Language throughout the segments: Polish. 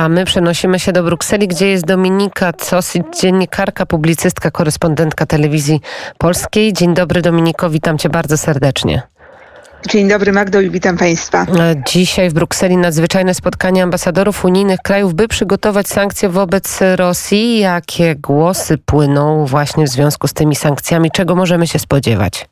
A my przenosimy się do Brukseli, gdzie jest Dominika Cosi, dziennikarka, publicystka, korespondentka telewizji polskiej. Dzień dobry Dominiko, witam cię bardzo serdecznie. Dzień dobry Magdo i witam Państwa. Dzisiaj w Brukseli nadzwyczajne spotkanie ambasadorów unijnych krajów, by przygotować sankcje wobec Rosji. Jakie głosy płyną właśnie w związku z tymi sankcjami? Czego możemy się spodziewać?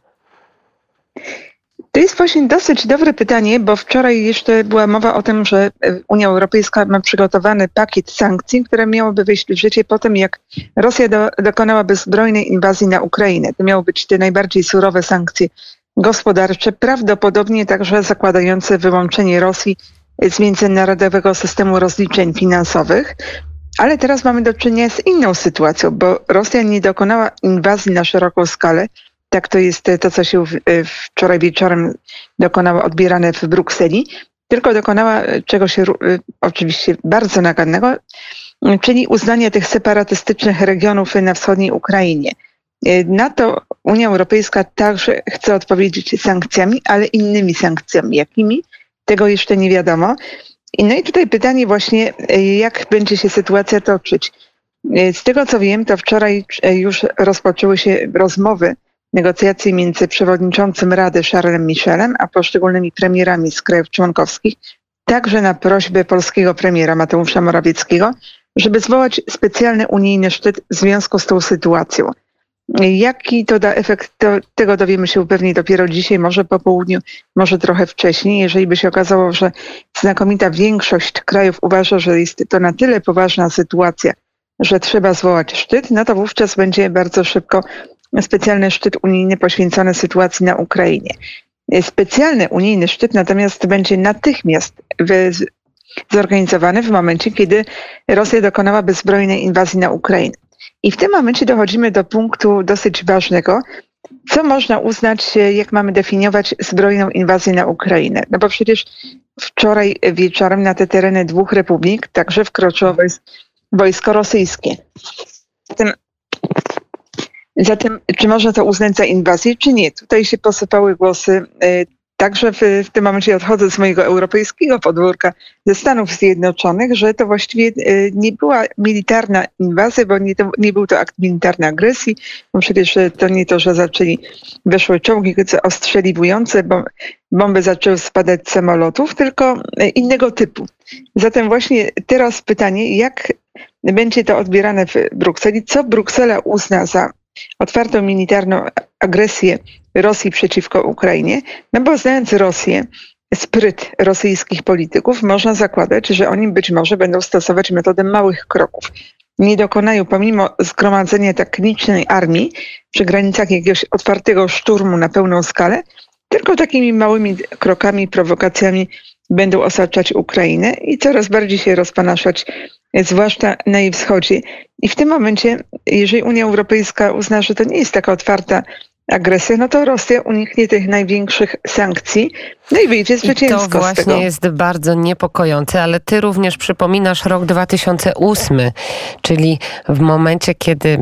To jest właśnie dosyć dobre pytanie, bo wczoraj jeszcze była mowa o tym, że e, Unia Europejska ma przygotowany pakiet sankcji, które miałoby wejść w życie po tym, jak Rosja do, dokonała bezbrojnej inwazji na Ukrainę. To miały być te najbardziej surowe sankcje gospodarcze, prawdopodobnie także zakładające wyłączenie Rosji z międzynarodowego systemu rozliczeń finansowych. Ale teraz mamy do czynienia z inną sytuacją, bo Rosja nie dokonała inwazji na szeroką skalę, tak to jest to, co się e, wczoraj wieczorem dokonało odbierane w Brukseli, tylko dokonała czegoś e, oczywiście bardzo nagannego, czyli uznania tych separatystycznych regionów na wschodniej Ukrainie. E, na to Unia Europejska także chce odpowiedzieć sankcjami, ale innymi sankcjami. Jakimi? Tego jeszcze nie wiadomo. No i tutaj pytanie właśnie, jak będzie się sytuacja toczyć. Z tego co wiem, to wczoraj już rozpoczęły się rozmowy negocjacje między przewodniczącym Rady Charlesem Michelem a poszczególnymi premierami z krajów członkowskich, także na prośbę polskiego premiera Mateusza Morawieckiego, żeby zwołać specjalny unijny szczyt w związku z tą sytuacją. Jaki to da efekt, to, tego dowiemy się pewnie dopiero dzisiaj, może po południu, może trochę wcześniej. Jeżeli by się okazało, że znakomita większość krajów uważa, że jest to na tyle poważna sytuacja, że trzeba zwołać szczyt, no to wówczas będzie bardzo szybko specjalny szczyt unijny poświęcony sytuacji na Ukrainie. Specjalny unijny szczyt natomiast będzie natychmiast zorganizowany w momencie, kiedy Rosja dokonała bezbrojnej inwazji na Ukrainę. I w tym momencie dochodzimy do punktu dosyć ważnego, co można uznać, jak mamy definiować zbrojną inwazję na Ukrainę. No bo przecież wczoraj wieczorem na te tereny dwóch republik także wkroczyło wojsko rosyjskie. Zatem Zatem, czy można to uznać za inwazję, czy nie? Tutaj się posypały głosy. E, także w, w tym momencie odchodzę z mojego europejskiego podwórka ze Stanów Zjednoczonych, że to właściwie e, nie była militarna inwazja, bo nie, to, nie był to akt militarnej agresji. Bo przecież e, to nie to, że zaczęli, weszły czołgi ostrzeliwujące, bo bomby zaczęły spadać z samolotów, tylko innego typu. Zatem właśnie teraz pytanie, jak będzie to odbierane w Brukseli? Co Bruksela uzna za otwartą militarną agresję Rosji przeciwko Ukrainie, no bo znając Rosję, spryt rosyjskich polityków, można zakładać, że oni być może będą stosować metodę małych kroków. Nie dokonają, pomimo zgromadzenia tak licznej armii przy granicach jakiegoś otwartego szturmu na pełną skalę, tylko takimi małymi krokami, prowokacjami będą osaczać Ukrainę i coraz bardziej się rozpanaszać zwłaszcza na jej wschodzie. I w tym momencie, jeżeli Unia Europejska uzna, że to nie jest taka otwarta agresja, no to Rosja uniknie tych największych sankcji, no i wyjdzie zwycięsko I to właśnie jest bardzo niepokojące, ale ty również przypominasz rok 2008, czyli w momencie, kiedy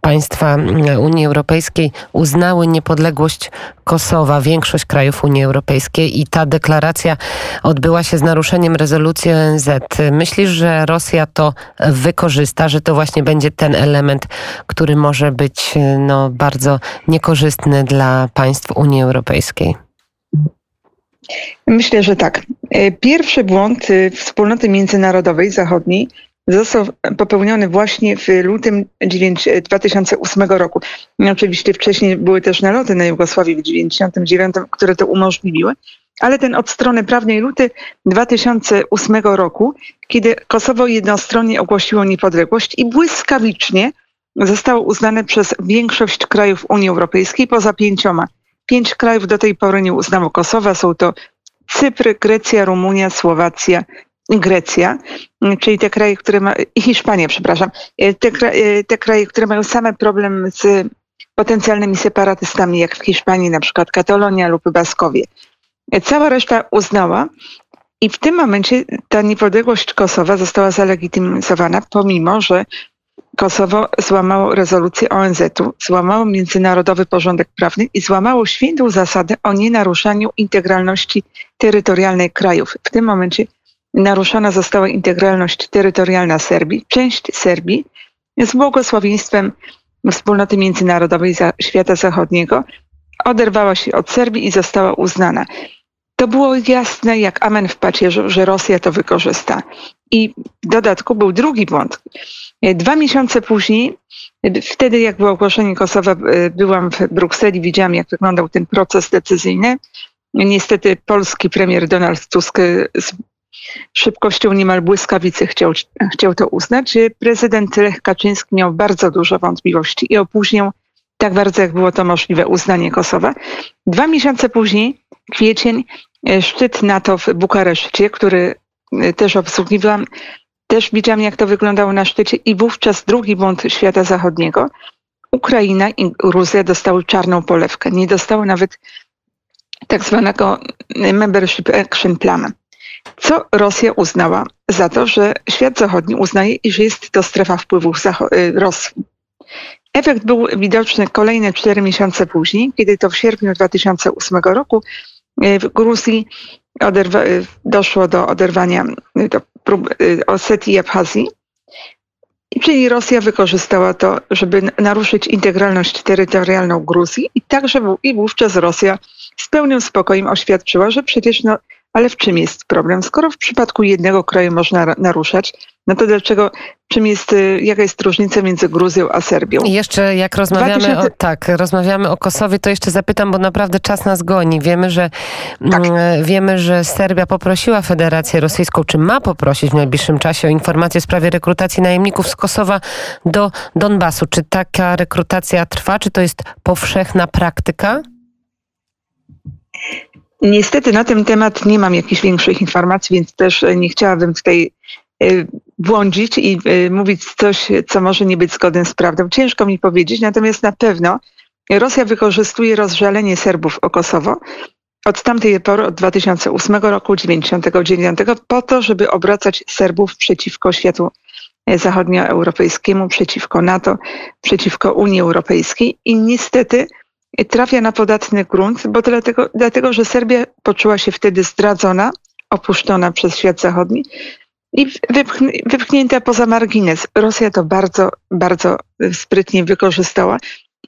państwa Unii Europejskiej uznały niepodległość Kosowa, większość krajów Unii Europejskiej i ta deklaracja odbyła się z naruszeniem rezolucji ONZ. Myślisz, że Rosja to wykorzysta, że to właśnie będzie ten element, który może być no, bardzo niekorzystny dla państw Unii Europejskiej? Myślę, że tak. Pierwszy błąd y, wspólnoty międzynarodowej zachodniej został popełniony właśnie w lutym 2008 roku. Oczywiście wcześniej były też naloty na Jugosławię w 1999, które to umożliwiły, ale ten od strony prawnej luty 2008 roku, kiedy Kosowo jednostronnie ogłosiło niepodległość i błyskawicznie zostało uznane przez większość krajów Unii Europejskiej poza pięcioma. Pięć krajów do tej pory nie uznało Kosowa. Są to Cypr, Grecja, Rumunia, Słowacja Grecja, czyli te kraje, które i Hiszpania, przepraszam, e, te, e, te kraje, które mają same problem z potencjalnymi separatystami, jak w Hiszpanii, na przykład Katalonia lub Baskowie. Cała reszta uznała i w tym momencie ta niepodległość Kosowa została zalegitymizowana, pomimo że Kosowo złamało rezolucję ONZ-u, złamało międzynarodowy porządek prawny i złamało świętą zasadę o nienaruszaniu integralności terytorialnej krajów. W tym momencie naruszona została integralność terytorialna Serbii, część Serbii z błogosławieństwem wspólnoty międzynarodowej świata zachodniego oderwała się od Serbii i została uznana. To było jasne jak amen w pacierzu, że Rosja to wykorzysta. I w dodatku był drugi błąd. Dwa miesiące później, wtedy jak było ogłoszenie Kosowa, byłam w Brukseli, widziałam jak wyglądał ten proces decyzyjny. Niestety polski premier Donald Tusk szybkością niemal błyskawicy chciał, chciał to uznać. Prezydent Lech Kaczyński miał bardzo dużo wątpliwości i opóźnił tak bardzo, jak było to możliwe, uznanie Kosowa. Dwa miesiące później, kwiecień, e, szczyt NATO w Bukareszcie, który e, też obsługiwałam, też widziałam, jak to wyglądało na szczycie i wówczas drugi błąd świata zachodniego. Ukraina i Gruzja dostały czarną polewkę. Nie dostały nawet tak zwanego Membership Action Plan. Co Rosja uznała za to, że świat zachodni uznaje, iż jest to strefa wpływów y, Rosji. Efekt był widoczny kolejne cztery miesiące później, kiedy to w sierpniu 2008 roku y, w Gruzji y, doszło do oderwania do prób Osetii i Abchazji. Czyli Rosja wykorzystała to, żeby naruszyć integralność terytorialną Gruzji i także i wówczas Rosja z pełnym spokojem oświadczyła, że przecież no, ale w czym jest problem? Skoro w przypadku jednego kraju można naruszać, no to dlaczego, czym jest, y, jaka jest różnica między Gruzją a Serbią? I jeszcze jak rozmawiamy 2000... o, tak, rozmawiamy o Kosowie, to jeszcze zapytam, bo naprawdę czas nas goni. Wiemy, że tak. Mm, wiemy, że Serbia poprosiła Federację Rosyjską, czy ma poprosić w najbliższym czasie o informacje w sprawie rekrutacji najemników z Kosowa do Donbasu. Czy taka rekrutacja trwa? Czy to jest powszechna praktyka? Niestety na ten temat nie mam jakichś większych informacji, więc też nie chciałabym tutaj e, błądzić i e, mówić coś, co może nie być zgodne z prawdą. Ciężko mi powiedzieć, natomiast na pewno Rosja wykorzystuje rozżalenie Serbów o Kosowo od tamtej pory, od 2008 roku, 1999, po to, żeby obracać Serbów przeciwko światu zachodnioeuropejskiemu, przeciwko NATO, przeciwko Unii Europejskiej i niestety trafia na podatny grunt, bo dlatego, dlatego, że Serbia poczuła się wtedy zdradzona, opuszczona przez świat zachodni i wypchnięta poza margines. Rosja to bardzo, bardzo sprytnie wykorzystała.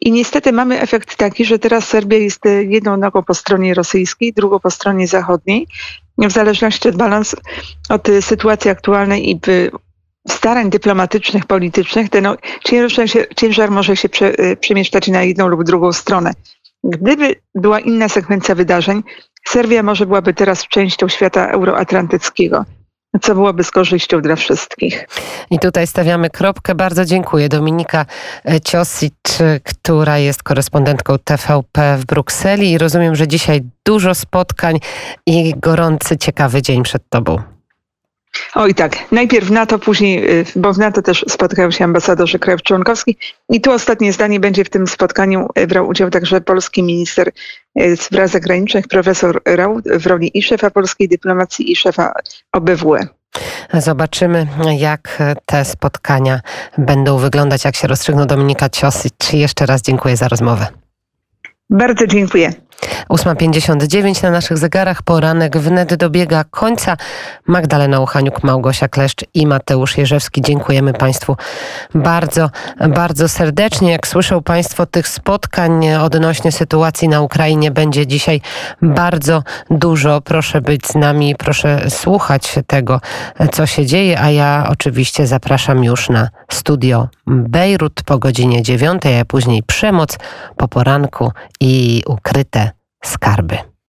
I niestety mamy efekt taki, że teraz Serbia jest jedną nogą po stronie rosyjskiej, drugą po stronie zachodniej. W zależności od balansu, od sytuacji aktualnej i starań dyplomatycznych, politycznych, ten ciężar, się, ciężar może się prze, y, przemieszczać na jedną lub drugą stronę. Gdyby była inna sekwencja wydarzeń, Serbia może byłaby teraz częścią świata euroatlantyckiego co byłoby z korzyścią dla wszystkich. I tutaj stawiamy kropkę. Bardzo dziękuję. Dominika e, Ciosic, która jest korespondentką TVP w Brukseli i rozumiem, że dzisiaj dużo spotkań i gorący, ciekawy dzień przed Tobą. Oj tak, najpierw w NATO, później, y, bo w NATO też spotkają się ambasadorzy krajów członkowskich. I tu ostatnie zdanie będzie w tym spotkaniu y, brał udział także polski minister y, spraw zagranicznych, profesor Rał, w roli i szefa polskiej dyplomacji, i szefa OBWE. Zobaczymy, jak te spotkania będą wyglądać, jak się rozstrzygną Dominika Ciosic. Jeszcze raz dziękuję za rozmowę. Bardzo dziękuję. 8.59 na naszych zegarach. Poranek wnet dobiega końca. Magdalena Uchaniuk, Małgosia Kleszcz i Mateusz Jerzewski. Dziękujemy Państwu bardzo, bardzo serdecznie. Jak słyszą Państwo, tych spotkań odnośnie sytuacji na Ukrainie będzie dzisiaj bardzo dużo. Proszę być z nami, proszę słuchać tego, co się dzieje, a ja oczywiście zapraszam już na studio Bejrut po godzinie 9, a później przemoc po poranku i ukryte skarby.